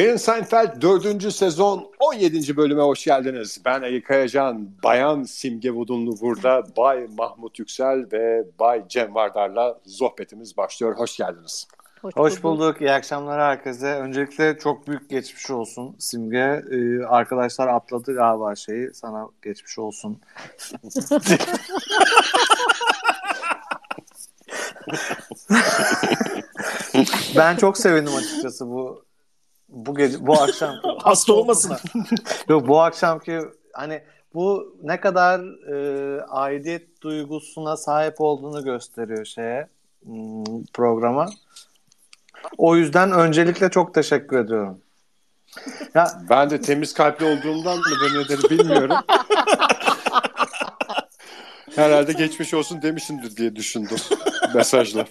Derin Seinfeld 4. sezon 17. bölüme hoş geldiniz. Ben Ali Kayacan, Bayan Simge Vudunlu burada, Bay Mahmut Yüksel ve Bay Cem Vardar'la sohbetimiz başlıyor. Hoş geldiniz. Hoş, Hoş bulduk. İyi akşamlar herkese. Öncelikle çok büyük geçmiş olsun Simge. Ee, arkadaşlar atladı galiba şeyi. Sana geçmiş olsun. ben çok sevindim açıkçası bu bu gece bu akşam hasta olmasın. Yok bu akşamki hani bu ne kadar e, aidiyet duygusuna sahip olduğunu gösteriyor şeye hmm, programa. O yüzden öncelikle çok teşekkür ediyorum. Ya ben de temiz kalpli olduğumdan mı nedir bilmiyorum. Herhalde geçmiş olsun demişimdir diye düşündüm mesajla.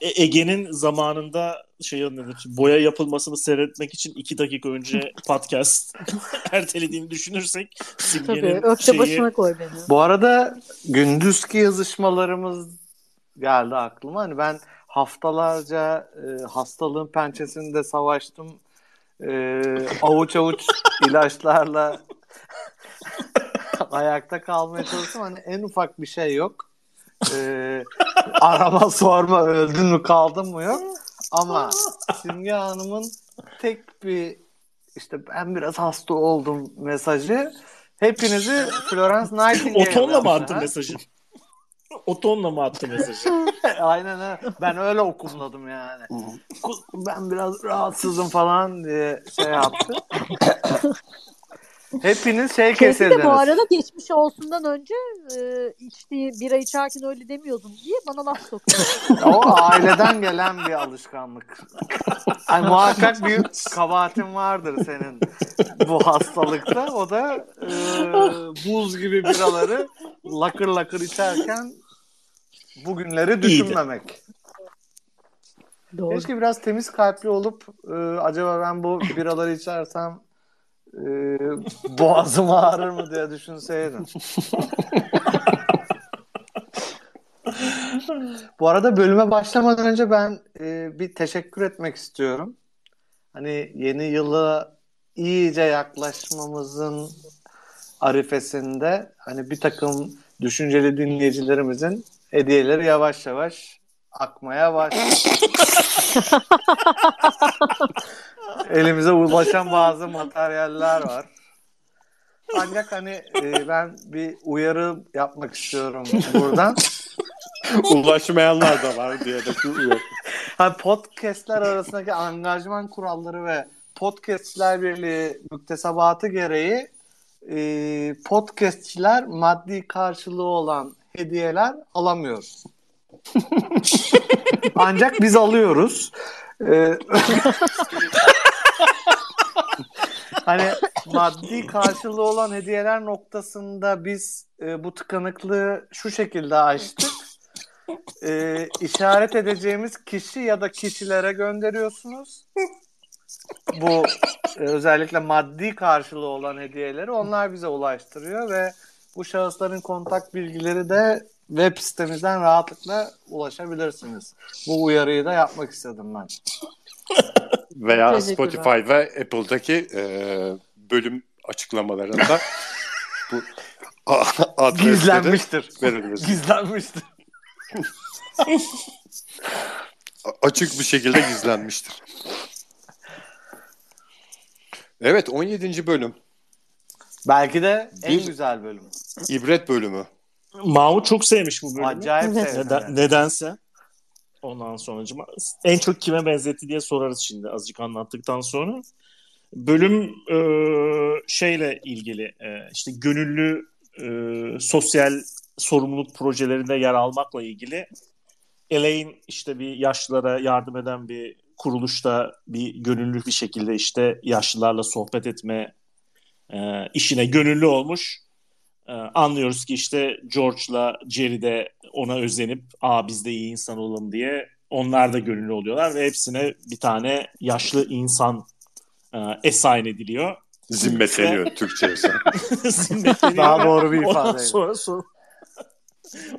E, Ege'nin zamanında şey nedir, boya yapılmasını seyretmek için iki dakika önce podcast ertelediğini düşünürsek Tabii öfte şeyi... başına koy beni. Bu arada gündüzki yazışmalarımız geldi aklıma. Hani ben haftalarca e, hastalığın pençesinde savaştım. E, avuç avuç ilaçlarla ayakta kalmaya çalıştım. Hani en ufak bir şey yok e, arama sorma öldün mü kaldın mı yok. Ama Simge Hanım'ın tek bir işte ben biraz hasta oldum mesajı hepinizi Florence Nightingale O tonla mı attı mesajı? O tonla mı attı mesajı? Aynen öyle. Ben öyle okumladım yani. ben biraz rahatsızım falan diye şey yaptı. Hepiniz şey kesildiniz. de bu arada geçmiş olsundan önce e, içtiği bira içerken öyle demiyordum diye bana laf sokuyor. o aileden gelen bir alışkanlık. Yani muhakkak bir kabahatin vardır senin bu hastalıkta. O da e, buz gibi biraları lakır lakır içerken bugünleri düşünmemek. Doğru. Keşke biraz temiz kalpli olup e, acaba ben bu biraları içersem e, boğazım ağrır mı diye düşünseydim. Bu arada bölüme başlamadan önce ben e, bir teşekkür etmek istiyorum. Hani yeni yıla iyice yaklaşmamızın arifesinde hani bir takım düşünceli dinleyicilerimizin hediyeleri yavaş yavaş akmaya başladı. Elimize ulaşan bazı materyaller var. Ancak hani e, ben bir uyarı yapmak istiyorum buradan. Ulaşmayanlar da var diye de hani podcastler arasındaki angajman kuralları ve podcastler birliği müktesebatı gereği e, podcastçiler maddi karşılığı olan hediyeler alamıyor. Ancak biz alıyoruz. Ee, hani maddi karşılığı olan hediyeler noktasında biz e, bu tıkanıklığı şu şekilde açtık. E, işaret edeceğimiz kişi ya da kişilere gönderiyorsunuz. Bu e, özellikle maddi karşılığı olan hediyeleri onlar bize ulaştırıyor ve bu şahısların kontak bilgileri de web sitemizden rahatlıkla ulaşabilirsiniz. Bu uyarıyı da yapmak istedim ben. Veya Spotify ve Apple'daki e, bölüm açıklamalarında bu gizlenmiştir. Verilmesi. Gizlenmiştir. Açık bir şekilde gizlenmiştir. Evet 17. bölüm. Belki de en bir güzel bölüm. İbret bölümü. Mahmut çok sevmiş bu bölümü. Acayip sevdim. Neden. Nedense. Ondan sonra en çok kime benzetti diye sorarız şimdi azıcık anlattıktan sonra. Bölüm e, şeyle ilgili e, işte gönüllü e, sosyal sorumluluk projelerinde yer almakla ilgili Elaine işte bir yaşlılara yardım eden bir kuruluşta bir gönüllü bir şekilde işte yaşlılarla sohbet etme e, işine gönüllü olmuş. E, anlıyoruz ki işte George'la Jerry de ona özenip aa biz de iyi insan olalım diye onlar da gönüllü oluyorlar ve hepsine bir tane yaşlı insan e, assign ediliyor. Zimmetleniyor Türkçe Zimmetleniyor. Daha doğru bir ifade. Ondan sonra, sor-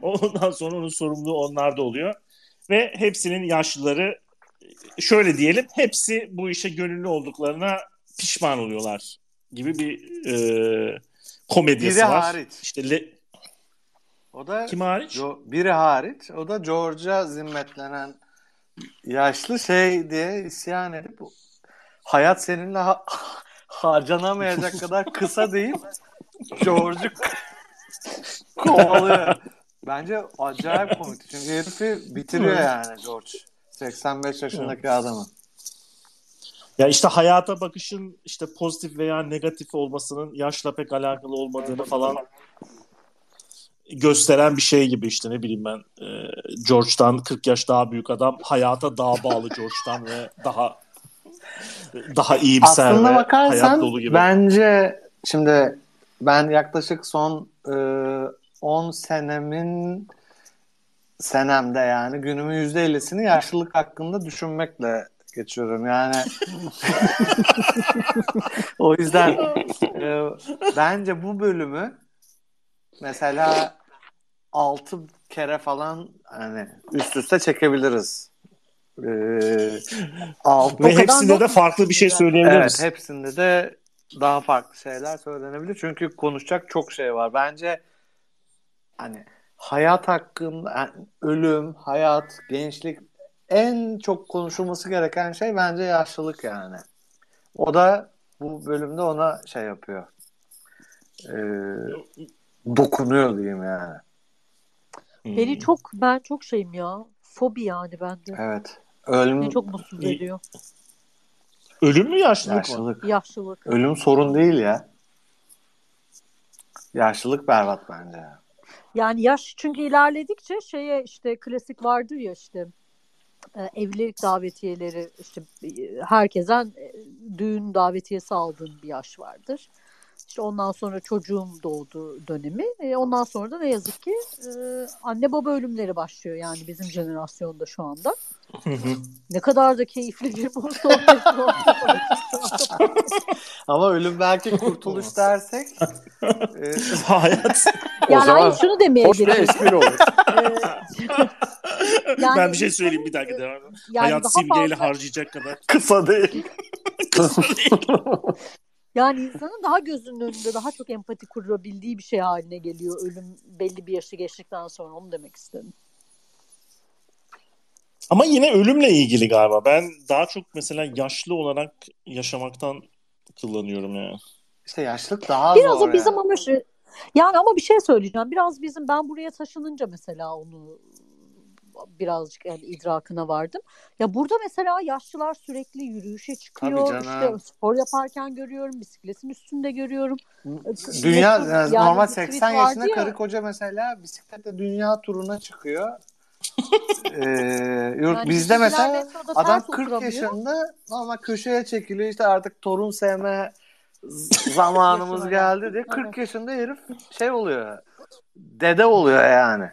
ondan sonra onun sorumluluğu onlarda oluyor. Ve hepsinin yaşlıları şöyle diyelim hepsi bu işe gönüllü olduklarına pişman oluyorlar gibi bir e, komedyası Biri var. hariç. İşte le, O da kim hariç? Jo- biri hariç. O da George'a zimmetlenen yaşlı şey diye isyan edip hayat seninle ha- harcanamayacak kadar kısa deyip George'u kovalıyor. Bence acayip komik. Çünkü herifi bitiriyor yani George. 85 yaşındaki adamı. Ya işte hayata bakışın işte pozitif veya negatif olmasının yaşla pek alakalı olmadığını falan gösteren bir şey gibi işte ne bileyim ben e, George'dan 40 yaş daha büyük adam hayata daha bağlı George'dan ve daha daha iyimser Aslında ve bakarsan hayat dolu gibi. bence şimdi ben yaklaşık son e, 10 senemin senemde yani günümün %50'sini yaşlılık hakkında düşünmekle geçiyorum. Yani o yüzden e, bence bu bölümü mesela 6 kere falan hani üst üste çekebiliriz. Ee, altı- Ve hepsinde de farklı bir şey söyleyebiliriz. Evet hepsinde de daha farklı şeyler söylenebilir. Çünkü konuşacak çok şey var. Bence hani hayat hakkında yani ölüm, hayat, gençlik en çok konuşulması gereken şey bence yaşlılık yani. O da bu bölümde ona şey yapıyor. Ee, dokunuyor diyeyim yani. Beni çok ben çok şeyim ya. Fobi yani bende. Evet. Ölüm, Beni çok mutsuz ediyor. Ölüm mü yaşlılık mı? yaşlılık. Yaşlılık. Ölüm sorun değil ya. Yaşlılık berbat bence. Yani yaş çünkü ilerledikçe şeye işte klasik vardır ya işte e, evlilik davetiyeleri işte e, herkesten e, düğün davetiyesi aldığın bir yaş vardır. İşte ondan sonra çocuğum doğdu dönemi. E, ondan sonra da ne yazık ki e, anne baba ölümleri başlıyor yani bizim jenerasyonda şu anda. Hı hı. Ne kadar da keyifli bir bu sohbet. Ama ölüm belki kurtuluş dersek e, Hayat. yani zaman hayır şunu Hoş bir espri olur. Yani ben bir şey söyleyeyim bir dakika devam edin. Yani Hayat simgeyle fazla- harcayacak kadar. kısa değil. Yani insanın daha gözünün önünde daha çok empati kurabildiği bir şey haline geliyor ölüm belli bir yaşı geçtikten sonra onu demek istedim. Ama yine ölümle ilgili galiba. Ben daha çok mesela yaşlı olarak yaşamaktan kullanıyorum yani. İşte yaşlılık daha Biraz zor da bizim yani. ama şu- yani ama bir şey söyleyeceğim. Biraz bizim ben buraya taşınınca mesela onu birazcık yani idrakına vardım. Ya burada mesela yaşlılar sürekli yürüyüşe çıkıyor. İşte spor yaparken görüyorum, bisikletin üstünde görüyorum. Dünya yani normal bir tweet 80 vardı yaşında ya. karı koca mesela bisikletle dünya turuna çıkıyor. Ee, yurt, Yani bizde mesela adam ters 40 oturamıyor. yaşında ama köşeye çekiliyor işte artık torun sevme zamanımız geldi diye geldi. 40 yaşında herif şey oluyor. Dede oluyor yani.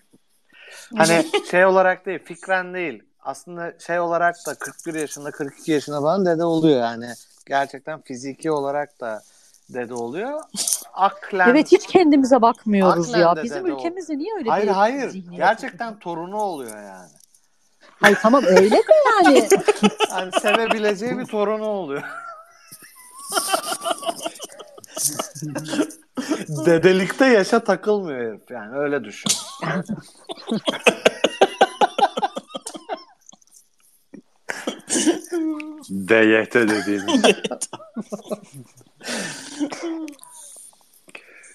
Hani şey olarak değil, fikren değil. Aslında şey olarak da 41 yaşında, 42 yaşında falan dede oluyor yani. Gerçekten fiziki olarak da dede oluyor. Aklen Evet hiç kendimize bakmıyoruz Aklen ya. de Bizim ülkemizde niye öyle Hayır bir hayır. zihniyet? Gerçekten torunu oluyor yani. Hayır tamam öyle de yani. Yani sevebileceği bir torunu oluyor. Dedelikte yaşa takılmıyor herif yani öyle düşün. DYT dediğimiz.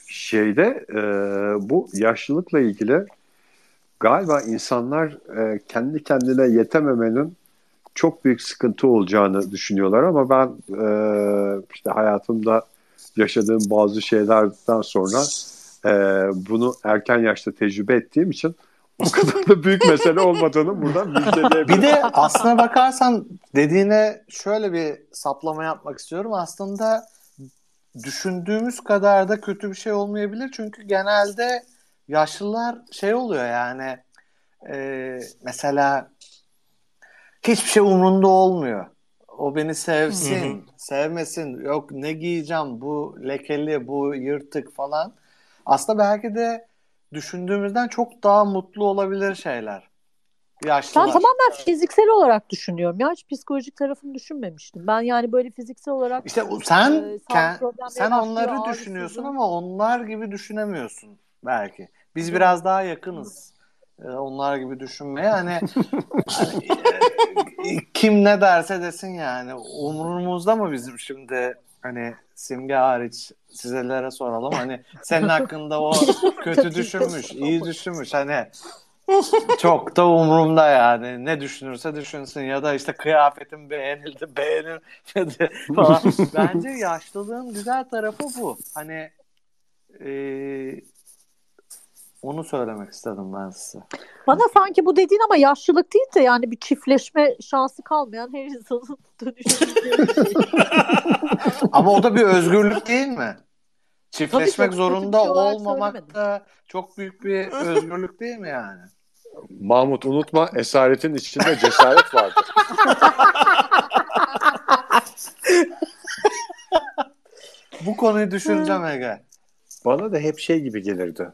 Şeyde e, bu yaşlılıkla ilgili galiba insanlar e, kendi kendine yetememenin çok büyük sıkıntı olacağını düşünüyorlar ama ben e, işte hayatımda yaşadığım bazı şeylerden sonra e, bunu erken yaşta tecrübe ettiğim için o kadar da büyük mesele olmadığını buradan müjdeleyebilirim. Bir de aslına bakarsan dediğine şöyle bir saplama yapmak istiyorum. Aslında düşündüğümüz kadar da kötü bir şey olmayabilir. Çünkü genelde yaşlılar şey oluyor yani e, mesela hiçbir şey umrunda olmuyor. O beni sevsin, sevmesin, yok ne giyeceğim, bu lekeli, bu yırtık falan. Aslında belki de düşündüğümüzden çok daha mutlu olabilir şeyler. Yaşlılar. Ben tamamen fiziksel olarak düşünüyorum. Ya hiç psikolojik tarafını düşünmemiştim. Ben yani böyle fiziksel olarak İşte sen problemleri sen başlıyor, onları düşünüyorsun ama onlar gibi düşünemiyorsun belki. Biz biraz daha yakınız. Ee, onlar gibi düşünmeye hani, hani, e, kim ne derse desin yani umurumuzda mı bizim şimdi hani simge hariç sizelere soralım hani senin hakkında o kötü düşünmüş iyi düşünmüş hani çok da umurumda yani ne düşünürse düşünsün ya da işte kıyafetim beğenildi beğenilmedi falan. Bence yaşlılığın güzel tarafı bu. Hani eee, onu söylemek istedim ben size. bana sanki bu dediğin ama yaşlılık değil de yani bir çiftleşme şansı kalmayan her insanın bir şey. Ama o da bir özgürlük değil mi? Çiftleşmek Tabii zorunda şey olmamak söylemedim. da çok büyük bir özgürlük değil mi yani? Mahmut unutma esaretin içinde cesaret vardır. Bu konuyu düşüneceğim Ege. Bana da hep şey gibi gelirdi.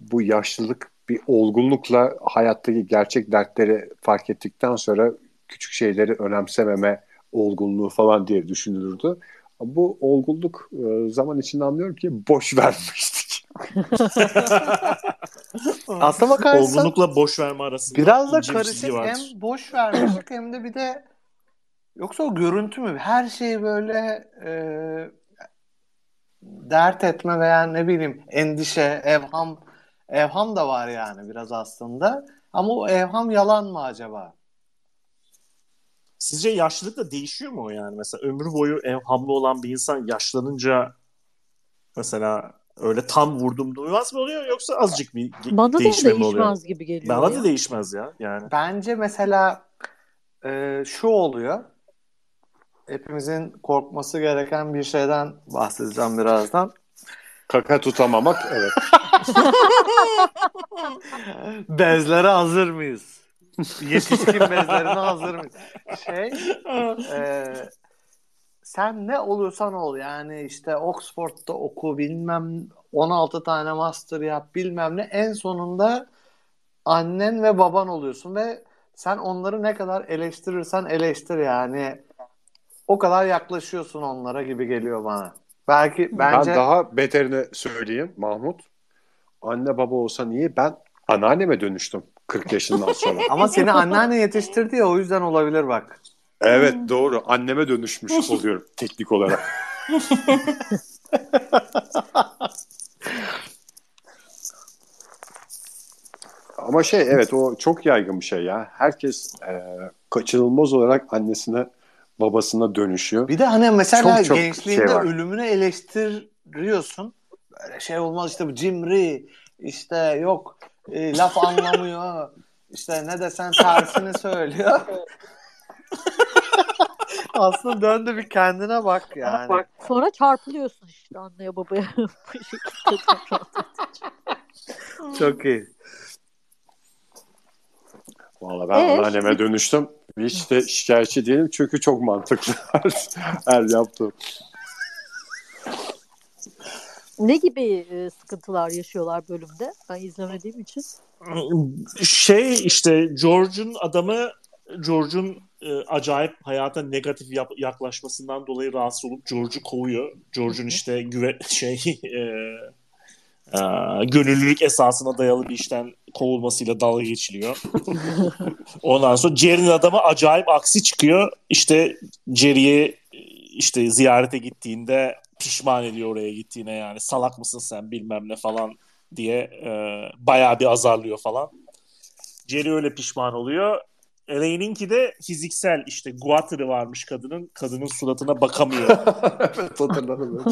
Bu yaşlılık bir olgunlukla hayattaki gerçek dertleri fark ettikten sonra küçük şeyleri önemsememe olgunluğu falan diye düşünülürdü. Bu olgunluk e, zaman içinde anlıyorum ki boş vermiştik. Aslına bakarsan Olgunlukla boş verme arasında biraz da karışık vardır. hem boş vermişlik hem de bir de yoksa o görüntü mü? Her şeyi böyle e, dert etme veya ne bileyim endişe, evham evham da var yani biraz aslında. Ama o evham yalan mı acaba? Sizce yaşlılıkla değişiyor mu o yani? Mesela ömür boyu evhamlı olan bir insan yaşlanınca mesela öyle tam vurdum duymaz mı oluyor yoksa azıcık bir ge- Bana da değişme mi oluyor? değişmez gibi geliyor. Bana ya. da değişmez ya yani. Bence mesela e, şu oluyor. Hepimizin korkması gereken bir şeyden bahsedeceğim birazdan. Kaka tutamamak evet. Bezlere hazır mıyız? Yetişkin bezlerine hazır mıyız? Şey, e, sen ne olursan ol yani işte Oxford'da oku bilmem 16 tane master yap bilmem ne en sonunda annen ve baban oluyorsun ve sen onları ne kadar eleştirirsen eleştir yani o kadar yaklaşıyorsun onlara gibi geliyor bana. Belki bence Ben daha beterini söyleyeyim Mahmut. Anne baba olsa niye? Ben anneanneme dönüştüm 40 yaşından sonra. ama seni anneanne yetiştirdi ya o yüzden olabilir bak. Evet doğru. Anneme dönüşmüş oluyorum teknik olarak. Ama şey evet o çok yaygın bir şey ya. Herkes e, kaçınılmaz olarak annesine babasına dönüşüyor. Bir de hani mesela Çok çok gençliğinde şey var. ölümünü eleştiriyorsun. Böyle şey olmaz işte bu cimri işte yok e, laf anlamıyor. işte ne desen tersini söylüyor. Aslında dön de bir kendine bak yani. Sonra çarpılıyorsun işte anneye babaya. Çok iyi. Valla ben Ee, anneanneme şimdi- dönüştüm. Hiç de şikayetçi değilim çünkü çok mantıklı her, her yaptığım. ne gibi e, sıkıntılar yaşıyorlar bölümde? Ben izlemediğim için. Şey işte George'un adamı George'un e, acayip hayata negatif yap- yaklaşmasından dolayı rahatsız olup George'u kovuyor. George'un işte güve şey e, e, gönüllülük esasına dayalı bir işten kovulmasıyla dalga geçiliyor. Ondan sonra Jerry'nin adamı acayip aksi çıkıyor. İşte Jerry'yi e, işte ziyarete gittiğinde pişman ediyor oraya gittiğine yani salak mısın sen bilmem ne falan diye e, bayağı bir azarlıyor falan. Jerry öyle pişman oluyor. Elaine'inki de fiziksel işte guatırı varmış kadının. Kadının suratına bakamıyor. evet hatırladım.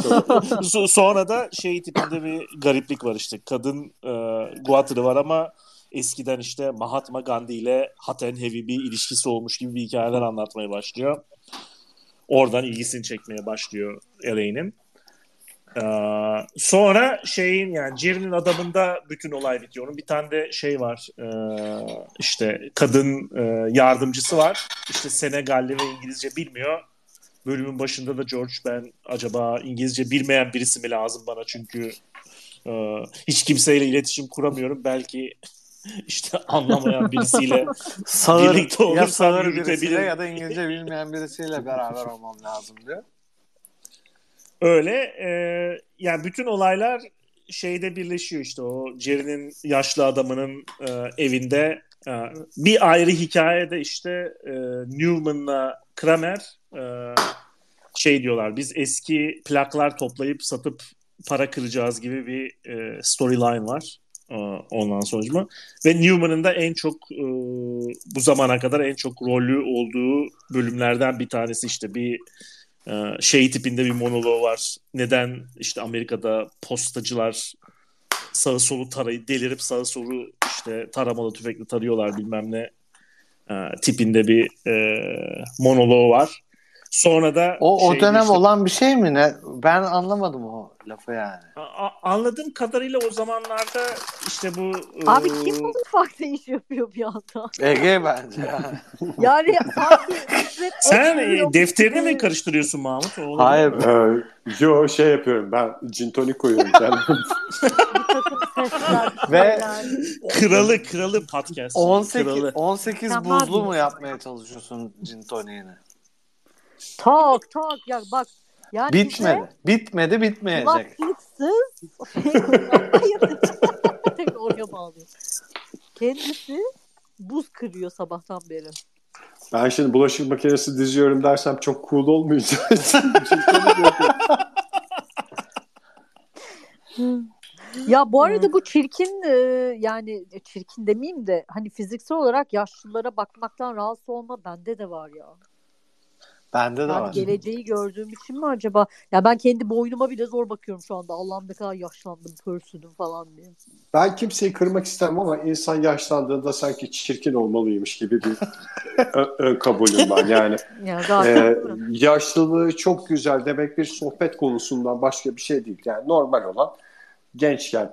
Sonra da şey tipinde bir gariplik var işte. Kadın e, guatırı var ama eskiden işte Mahatma Gandhi ile hot and heavy bir ilişkisi olmuş gibi bir hikayeler anlatmaya başlıyor. Oradan ilgisini çekmeye başlıyor Elaine'in. Ee, sonra şeyin yani Jerry'nin adamında bütün olay bitiyor. Onun bir tane de şey var. e, işte kadın e, yardımcısı var. İşte Senegalli ve İngilizce bilmiyor. Bölümün başında da George ben acaba İngilizce bilmeyen birisi mi lazım bana çünkü e, hiç kimseyle iletişim kuramıyorum. Belki işte anlamayan birisiyle Sağır, birlikte ya olursam sağır yürütebilirim. birisiyle ya da İngilizce bilmeyen birisiyle beraber olmam lazım diyor. Öyle. E, yani bütün olaylar şeyde birleşiyor işte o Jerry'nin yaşlı adamının e, evinde e, bir ayrı hikayede işte e, Newman'la Kramer e, şey diyorlar biz eski plaklar toplayıp satıp para kıracağız gibi bir e, storyline var e, ondan sonucuma ve Newman'ın da en çok e, bu zamana kadar en çok rolü olduğu bölümlerden bir tanesi işte bir şey tipinde bir monolog var. Neden işte Amerika'da postacılar sağı solu tarayı delirip sağı solu işte taramalı tüfekle tarıyorlar bilmem ne e, tipinde bir e, monolog var. Sonra da O, o şey dönem işte- olan bir şey mi ne? Ben anlamadım o lafı yani. A- a- anladığım kadarıyla o zamanlarda işte bu Abi e, kim mutfakta iş yapıyor bir anda? Ege bence yani. Yani sanki sen e, defterini mi karıştırıyorsun Mahmut? O olabilir Hayır. Ee, yo şey yapıyorum ben gin tonic koyuyorum kendim. Ve-. Kralı kralı podcast. 18, Kralı. 18 Sen buzlu mu yapmaya çalışıyorsun gin toniğini? Tak tak ya bak. Yani Bitmedi. Bitmedi bize bitmeyecek. kulaklıksız Hayır. Tek oraya bağlıyor. Kendisi buz kırıyor sabahtan beri. Ben şimdi bulaşık makinesi diziyorum dersem çok cool olmayacak. Yapıyorum. Ya bu arada bu çirkin e, yani çirkin demeyeyim de hani fiziksel olarak yaşlılara bakmaktan rahatsız olma bende de var ya. Bende de Yani var. geleceği gördüğüm için mi acaba? Ya ben kendi boynuma bile zor bakıyorum şu anda. Allah'ım ne kadar yaşlandım, pörsüdüm falan diye. Ben kimseyi kırmak istemem ama insan yaşlandığında sanki çirkin olmalıymış gibi bir ö- ö- kabulüm ben. Yani Ya zaten e, yaşlılığı çok güzel demek bir sohbet konusundan başka bir şey değil. Yani normal olan gençken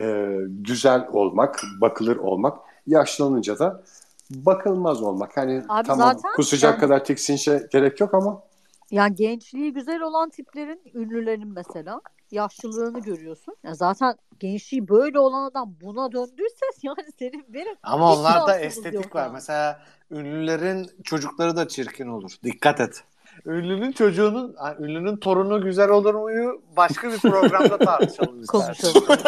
e, güzel olmak, bakılır olmak, yaşlanınca da bakılmaz olmak. Hani Abi tamam zaten kusacak yani- kadar tiksinçe gerek yok ama Yani gençliği güzel olan tiplerin, ünlülerin mesela yaşlılığını görüyorsun. Ya zaten gençliği böyle olan adam buna döndüyse yani senin benim Ama onlarda estetik var. ya. Mesela ünlülerin çocukları da çirkin olur. Dikkat et. Ünlünün çocuğunun, ünlünün torunu güzel olur muyu başka bir programda tartışalım istersen.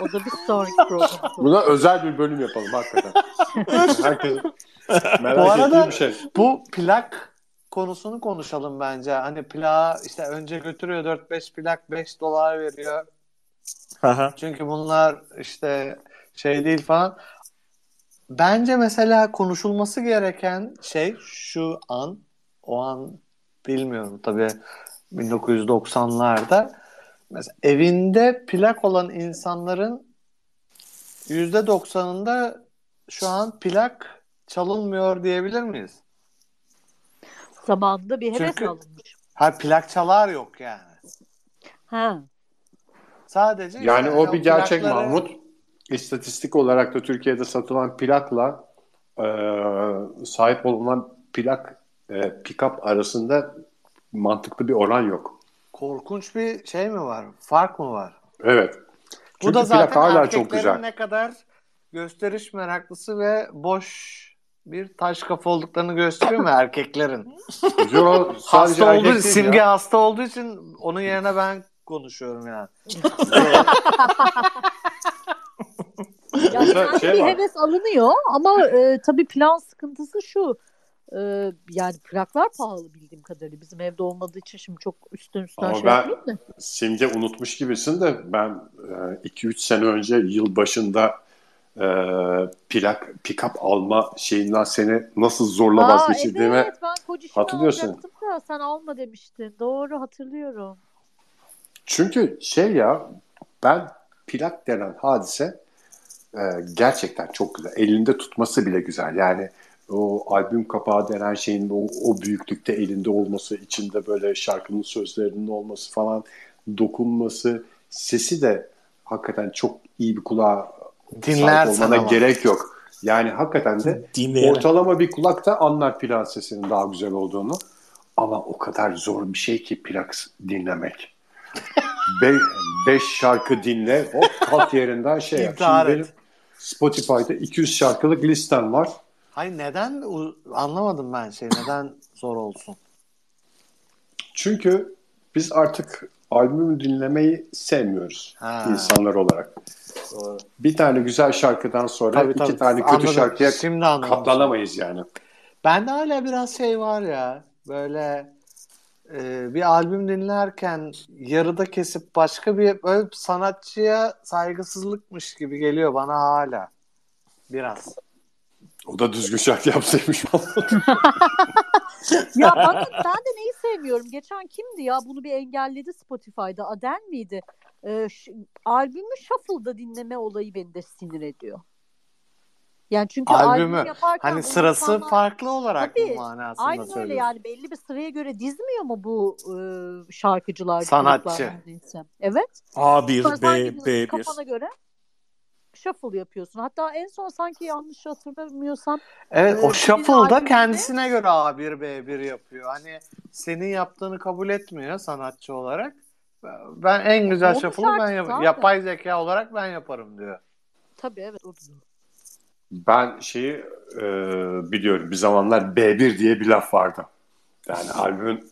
o da bir sonraki program. buna özel bir bölüm yapalım hakikaten. Herkes merak Bu arada- bir şey. Bu plak konusunu konuşalım bence. Hani plağı işte önce götürüyor 4-5 plak 5 dolar veriyor. Aha. Çünkü bunlar işte şey değil falan. Bence mesela konuşulması gereken şey şu an, o an bilmiyorum tabii 1990'larda mesela evinde plak olan insanların %90'ında şu an plak çalınmıyor diyebilir miyiz? Zamanında bir heves Çünkü- alınmış. Ha plak çalar yok yani. Ha. Sadece Yani işte o bir gerçek plakları- Mahmut. İstatistik olarak da Türkiye'de satılan plakla e, sahip olunan plak e, pick-up arasında mantıklı bir oran yok. Korkunç bir şey mi var? Fark mı var? Evet. Bu Çünkü da zaten hala erkeklerin çok güzel. ne kadar gösteriş meraklısı ve boş bir taş kafa olduklarını gösteriyor mu erkeklerin? Yo, hasta erkek olduğu değil simge ya. hasta olduğu için onun yerine ben konuşuyorum yani. Yani Burada sanki şey bir var. heves alınıyor ama e, tabii plan sıkıntısı şu. E, yani plaklar pahalı bildiğim kadarıyla. Bizim evde olmadığı için şimdi çok üstten üstten Ama şey ben- da. Simge unutmuş gibisin de ben 2-3 sene önce yıl başında e, plak pick-up alma şeyinden seni nasıl zorla Aa, vazgeçirdiğimi evet ben hatırlıyorsun. da sen alma demiştin. Doğru hatırlıyorum. Çünkü şey ya ben plak denen hadise e, gerçekten çok güzel. Elinde tutması bile güzel. Yani o albüm kapağı denen şeyin o, o büyüklükte elinde olması, içinde böyle şarkının sözlerinin olması falan, dokunması, sesi de hakikaten çok iyi bir kulağa sahip Dinlersin olmana ama. gerek yok. Yani hakikaten de Dinleyelim. Ortalama bir kulak da anlar plak sesinin daha güzel olduğunu. Ama o kadar zor bir şey ki plak dinlemek. Be beş şarkı dinle, hop kalk yerinden şey yap. Şimdi benim, Spotify'da 200 şarkılık listem var. Hayır neden anlamadım ben şey. Neden zor olsun? Çünkü biz artık albümü dinlemeyi sevmiyoruz Ha. insanlar olarak. Doğru. Bir tane güzel şarkıdan sonra Tabii, iki tabii. tane kötü Anladım. şarkıya Şimdi anladım. katlanamayız yani. Bende hala biraz şey var ya. Böyle e, bir albüm dinlerken yarıda kesip başka bir böyle sanatçıya saygısızlıkmış gibi geliyor bana hala. Biraz. O da düzgün şarkı yapsaymış. Ya bana ben de neyi sevmiyorum. Geçen kimdi ya? Bunu bir engelledi Spotify'da. Adele miydi? Ee, ş- albümü shuffle'da dinleme olayı beni de sinir ediyor. Yani çünkü Albümü. albüm yaparken Hani sırası insanlar- farklı olarak Tabii. mı manasında Aynen öyle söylüyorsun? yani belli bir sıraya göre dizmiyor mu bu e, şarkıcılar? Sanatçı. gruplar? Evet. A1, Sonra sen B, gidiyorsun, B1. kafana göre shuffle yapıyorsun. Hatta en son sanki yanlış hatırlamıyorsam Evet Ee, o shuffle'da albümde- kendisine göre A1 B1 yapıyor. Hani senin yaptığını kabul etmiyor sanatçı olarak. Ben en güzel Onun shuffle'ı ben yap- yapay zeka olarak ben yaparım diyor. tabii evet o da. ben şeyi e, biliyorum bir zamanlar B1 diye bir laf vardı. Yani albümün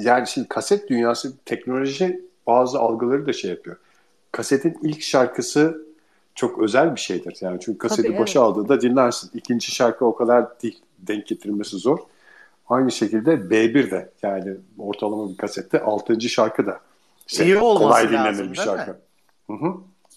yani şimdi kaset dünyası teknoloji bazı algıları da şey yapıyor. Kasetin ilk şarkısı çok özel bir şeydir. Yani çünkü kaseti Tabii, başa evet. aldığında dinlersin. İkinci şarkı o kadar değil. Denk getirilmesi zor. Aynı şekilde B1 de yani ortalama bir kasette 6. şarkı da işte İyi olması kolay lazım, dinlenir bir mi? şarkı. Hı hı.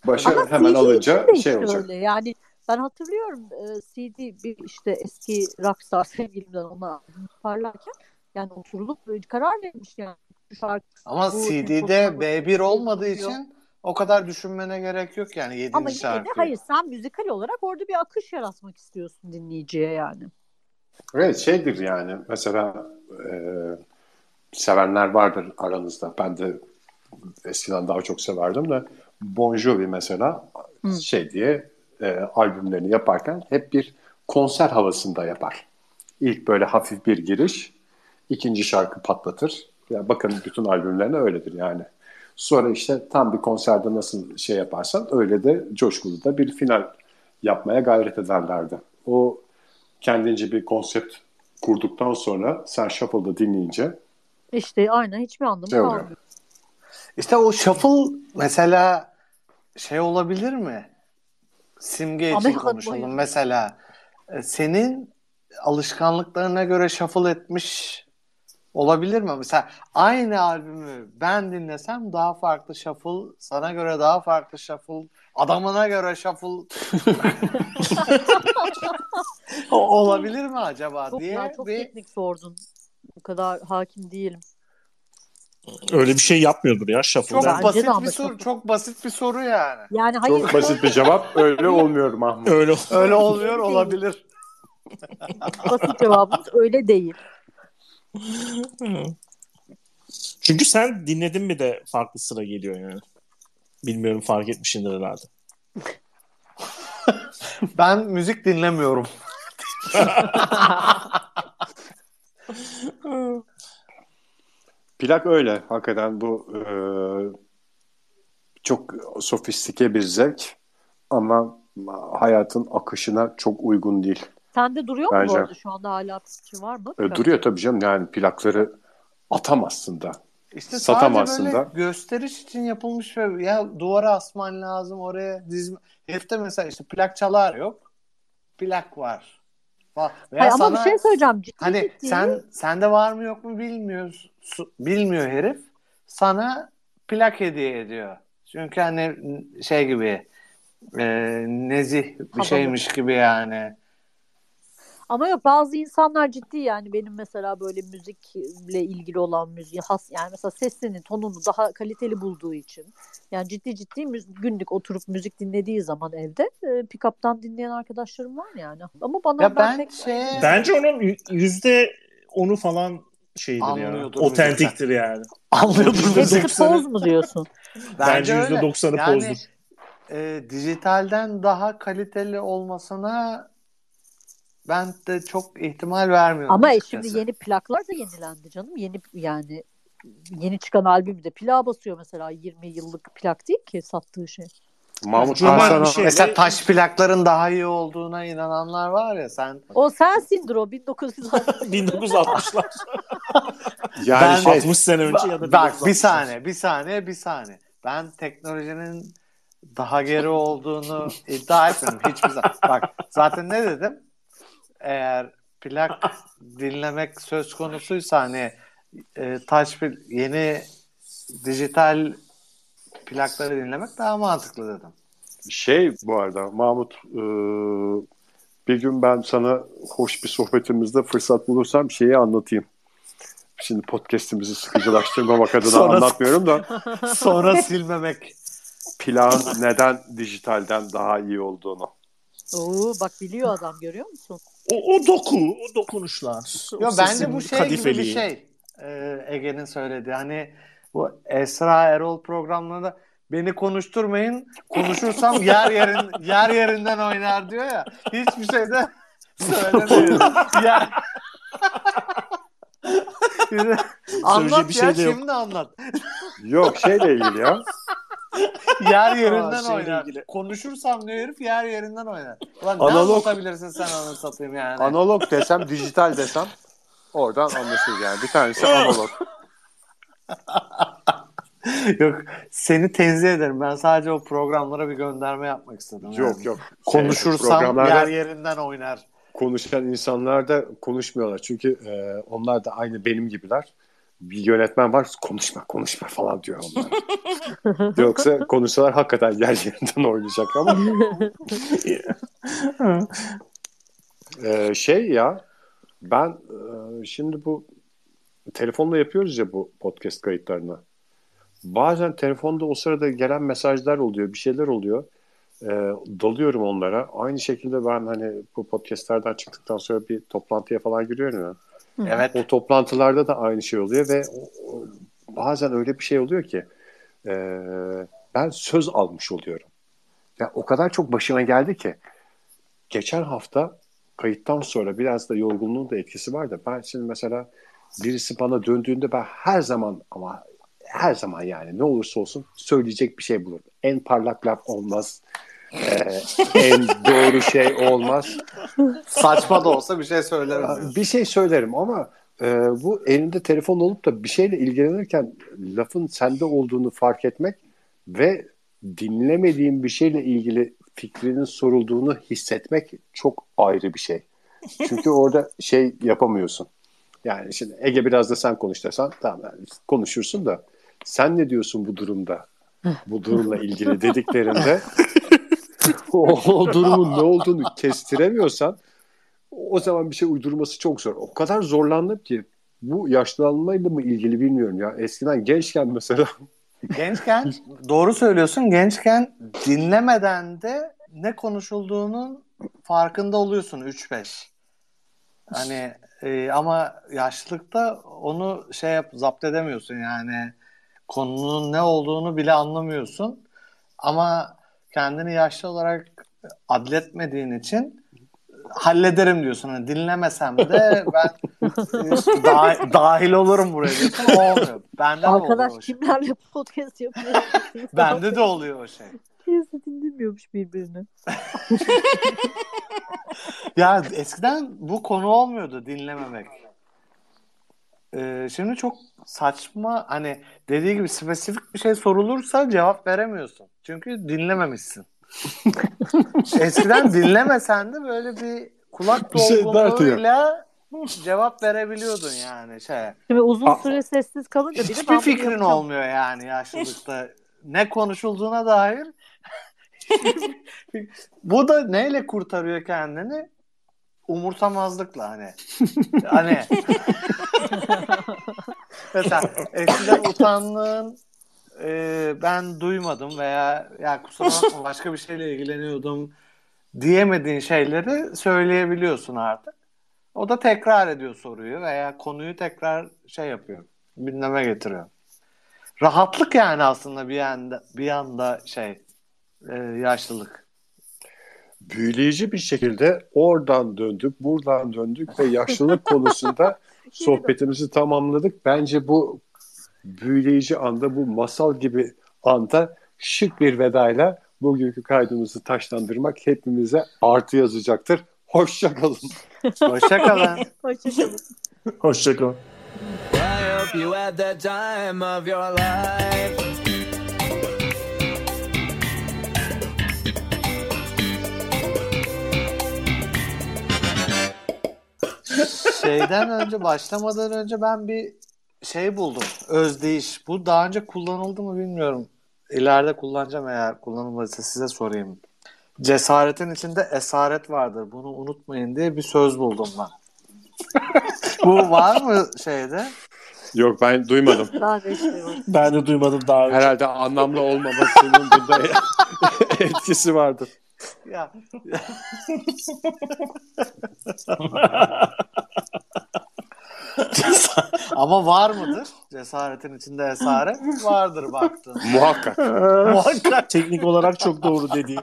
Başa Ama hemen CD alınca şey işte olacak. öyle. Yani ben hatırlıyorum e, CD bir işte eski rockstar sevgilimden ona parlarken yani oturulup karar vermiş yani. Şarkı Ama Bu CD'de temposuna B1 bakıyor, olmadığı için o kadar düşünmene gerek yok yani 7. ama yine de hayır sen müzikal olarak orada bir akış yaratmak istiyorsun dinleyiciye yani. Evet şeydir yani mesela e, sevenler vardır aranızda. Ben de eskiden daha çok severdim de Bon Jovi mesela Hı. şey diye e, albümlerini yaparken hep bir konser havasında yapar. İlk böyle hafif bir giriş, ikinci şarkı patlatır. Ya bakın bütün albümlerine öyledir yani. Sonra işte tam bir konserde nasıl şey yaparsan öyle de coşkulu da bir final yapmaya gayret ederlerdi. O kendince bir konsept kurduktan sonra sen Shuffle'da dinleyince İşte aynen hiçbir anlamı oluyor? kalmıyor. İşte o shuffle mesela şey olabilir mi? Simge için Amerikan konuşalım. boyu. Mesela e, senin alışkanlıklarına göre shuffle etmiş olabilir mi? Mesela aynı albümü ben dinlesem daha farklı shuffle, sana göre daha farklı shuffle, adamına göre shuffle O- olabilir mi acaba Çok, diye ya, çok bir teknik sordun. Bu kadar hakim değilim. Öyle bir şey yapmıyordur ya Shuffle. çok basit bir soru, çok basit bir soru yani. Yani hayır. çok basit bir cevap öyle olmuyor Mahmut. Öyle Öyle olmuyor olabilir. basit cevabımız öyle değil. Çünkü sen dinledin mi de farklı sıra geliyor yani. Bilmiyorum fark etmişsindir herhalde. Ben müzik dinlemiyorum. Plak öyle. Hakikaten bu e, çok sofistike bir zevk ama hayatın akışına çok uygun değil. Sende duruyor mu Bence. bu arada şu anda hala fikri var mı? E, duruyor tabii canım yani plakları atamazsın da. İşte Satamazsın sadece böyle da. gösteriş için yapılmış ve ya duvara asman lazım oraya dizme. Herifte mesela işte plak çalar yok. Plak var. Va- Veya Hayır, ama sana bir şey söyleyeceğim. Ciddi hani ciddi. sen sende var mı yok mu bilmiyoruz. Bilmiyor herif. Sana plak hediye ediyor. Çünkü hani şey gibi e, nezih bir Havalı. şeymiş gibi yani. Ama yok bazı insanlar ciddi yani benim mesela böyle müzikle ilgili olan müziği has yani mesela sesini tonunu daha kaliteli bulduğu için yani ciddi ciddi günlük oturup müzik dinlediği zaman evde e, pick-up'tan dinleyen arkadaşlarım var yani. Ama bana Ya ben pek- şey Bence onun yüzde onu falan şeydir ya. Anlıyordur Otentiktir yani. anlıyordum Hepsi poz mu diyorsun? Bence yüzde doksanı Yani, pozdur. e, dijitalden daha kaliteli olmasına ben de çok ihtimal vermiyorum. Ama e, açıkçası. şimdi yeni plaklar da yenilendi canım. Yeni yani yeni çıkan albümde plağa basıyor mesela 20 yıllık plak değil ki sattığı şey. Mahmut bir şey- Mesela taş plakların daha iyi olduğuna inananlar var ya sen O sensindir o 1960. 1960'lar. yani Ben- şey 60 sene önce ya da Bak bir 1960'lar. saniye, bir saniye, bir saniye. Ben teknolojinin daha geri olduğunu iddia etmiyorum hiçbir zaman. Bak zaten ne dedim? Eğer plak dinlemek söz konusuysa hani e, taş pil- yeni dijital plakları dinlemek daha mantıklı dedim. Şey bu arada Mahmut e, bir gün ben sana hoş bir sohbetimizde fırsat bulursam şeyi anlatayım. Şimdi podcast'imizi sıkıcılaştırmamak adına Sonra- anlatmıyorum da Sonra silmemek. plan neden dijitalden daha iyi olduğunu. Oo bak biliyor adam görüyor musun? O, o doku, o dokunuşlar. o Yo, bence sesin bu şey gibi bir kadifeliği. şey. Ee, Ege'nin söylediği. Hani bu Esra Erol programlarında beni konuşturmayın. Konuşursam yer yerin yer yerinden oynar diyor ya. Hiçbir şey de söylemiyor. yer... anlat bir şey ya de yok. şimdi anlat. Yok şeyle ilgili ya. Yer yerinden şeyle oynar. ilgili. Konuşursam diyor herif yer yerinden oynar. Ulan ne Analog- anlatabilirsin sen onu satayım yani. Analog desem dijital desem oradan anlaşılır yani. Bir tanesi analog. Yok seni tenzih ederim. Ben sadece o programlara bir gönderme yapmak istedim. Yok yani. yok. Konuşursam Programlarda- yer yerinden oynar. konuşan insanlar da konuşmuyorlar. Çünkü e, onlar da aynı benim gibiler. Bir yönetmen var konuşma konuşma falan diyor onlar. Yoksa konuşsalar hakikaten yer yerinden oynayacak ama e, şey ya ben e, şimdi bu telefonla yapıyoruz ya bu podcast kayıtlarını. Bazen telefonda o sırada gelen mesajlar oluyor, bir şeyler oluyor. E, dalıyorum onlara. Aynı şekilde ben hani bu podcastlerden çıktıktan sonra bir toplantıya falan giriyorum ya. Evet. O toplantılarda da aynı şey oluyor ve bazen öyle bir şey oluyor ki e, ben söz almış oluyorum. Ya o kadar çok başıma geldi ki geçen hafta kayıttan sonra biraz da yorgunluğun da etkisi var da ben şimdi mesela birisi bana döndüğünde ben her zaman ama her zaman yani ne olursa olsun söyleyecek bir şey bulurum. En parlak laf olmaz. En doğru şey olmaz. Saçma da olsa bir şey söylerim. Bir şey söylerim ama e, bu elinde telefon olup da bir şeyle ilgilenirken lafın sende olduğunu fark etmek ve dinlemediğin bir şeyle ilgili fikrinin sorulduğunu hissetmek çok ayrı bir şey. Çünkü orada şey yapamıyorsun. Yani şimdi Ege biraz da sen konuş desen tamam yani konuşursun da sen ne diyorsun bu durumda? Bu durumla ilgili dediklerinde o, o durumun ne olduğunu kestiremiyorsan o zaman bir şey uydurması çok zor. O kadar zorlandım ki bu yaşlanmayla mı ilgili bilmiyorum ya. Eskiden gençken mesela Gençken doğru söylüyorsun. Gençken dinlemeden de ne konuşulduğunun farkında oluyorsun 3-5. Hani e, ama yaşlılıkta onu şey yap zapt edemiyorsun yani konunun ne olduğunu bile anlamıyorsun. Ama kendini yaşlı olarak adletmediğin için hallederim diyorsun. Hani dinlemesem de ben e, dah- dahil olurum buraya diyorsun. O olmuyor. Bende de Arkadaş oluyor şey. kimlerle podcast yapıyor? Bende de oluyor o şey. Kimse dinlemiyormuş birbirini. Ya eskiden bu konu olmuyordu dinlememek. Ee, şimdi çok saçma hani dediği gibi spesifik bir şey sorulursa cevap veremiyorsun. Çünkü dinlememişsin. Eskiden dinlemesen de böyle bir kulak Bir şey dolgunluğuyla cevap verebiliyordun yani şey. Şimdi uzun Aa. süre sessiz kalınca biri ben Hiçbir fikrin yapacağım. olmuyor yani yaşlılıkta. ne konuşulduğuna dair. Bu da neyle kurtarıyor kendini? Umursamazlıkla hani. hani mesela eskiden utandığın e, ben duymadım veya ya kusura bakma başka bir şeyle ilgileniyordum diyemediğin şeyleri söyleyebiliyorsun artık. O da tekrar ediyor soruyu veya konuyu tekrar şey yapıyor. Gündeme getiriyor. Rahatlık yani aslında bir yanda bir yanda şey e, yaşlılık. Büyüleyici bir şekilde oradan döndük, buradan döndük ve yaşlılık konusunda sohbetimizi tamamladık. Bence bu büyüleyici anda, bu masal gibi anda şık bir vedayla bugünkü kaydımızı taşlandırmak hepimize artı yazacaktır. Hoşçakalın. Hoşçakalın. Hoşçakalın. Hoşçakalın. I hope you had the time of your life. Şeyden önce başlamadan önce ben bir şey buldum. Özdeyiş. Bu daha önce kullanıldı mı bilmiyorum. İleride kullanacağım eğer kullanılmadıysa size sorayım. Cesaretin içinde esaret vardır. Bunu unutmayın diye bir söz buldum ben. Bu var mı şeyde? Yok ben duymadım. Ben de. Ben duymadım daha önce. Herhalde anlamlı olmamasının bunda etkisi vardır. Ya ama var mıdır? Cesaretin içinde esaret vardır baktın. Muhakkak. Muhakkak. Teknik olarak çok doğru dediği.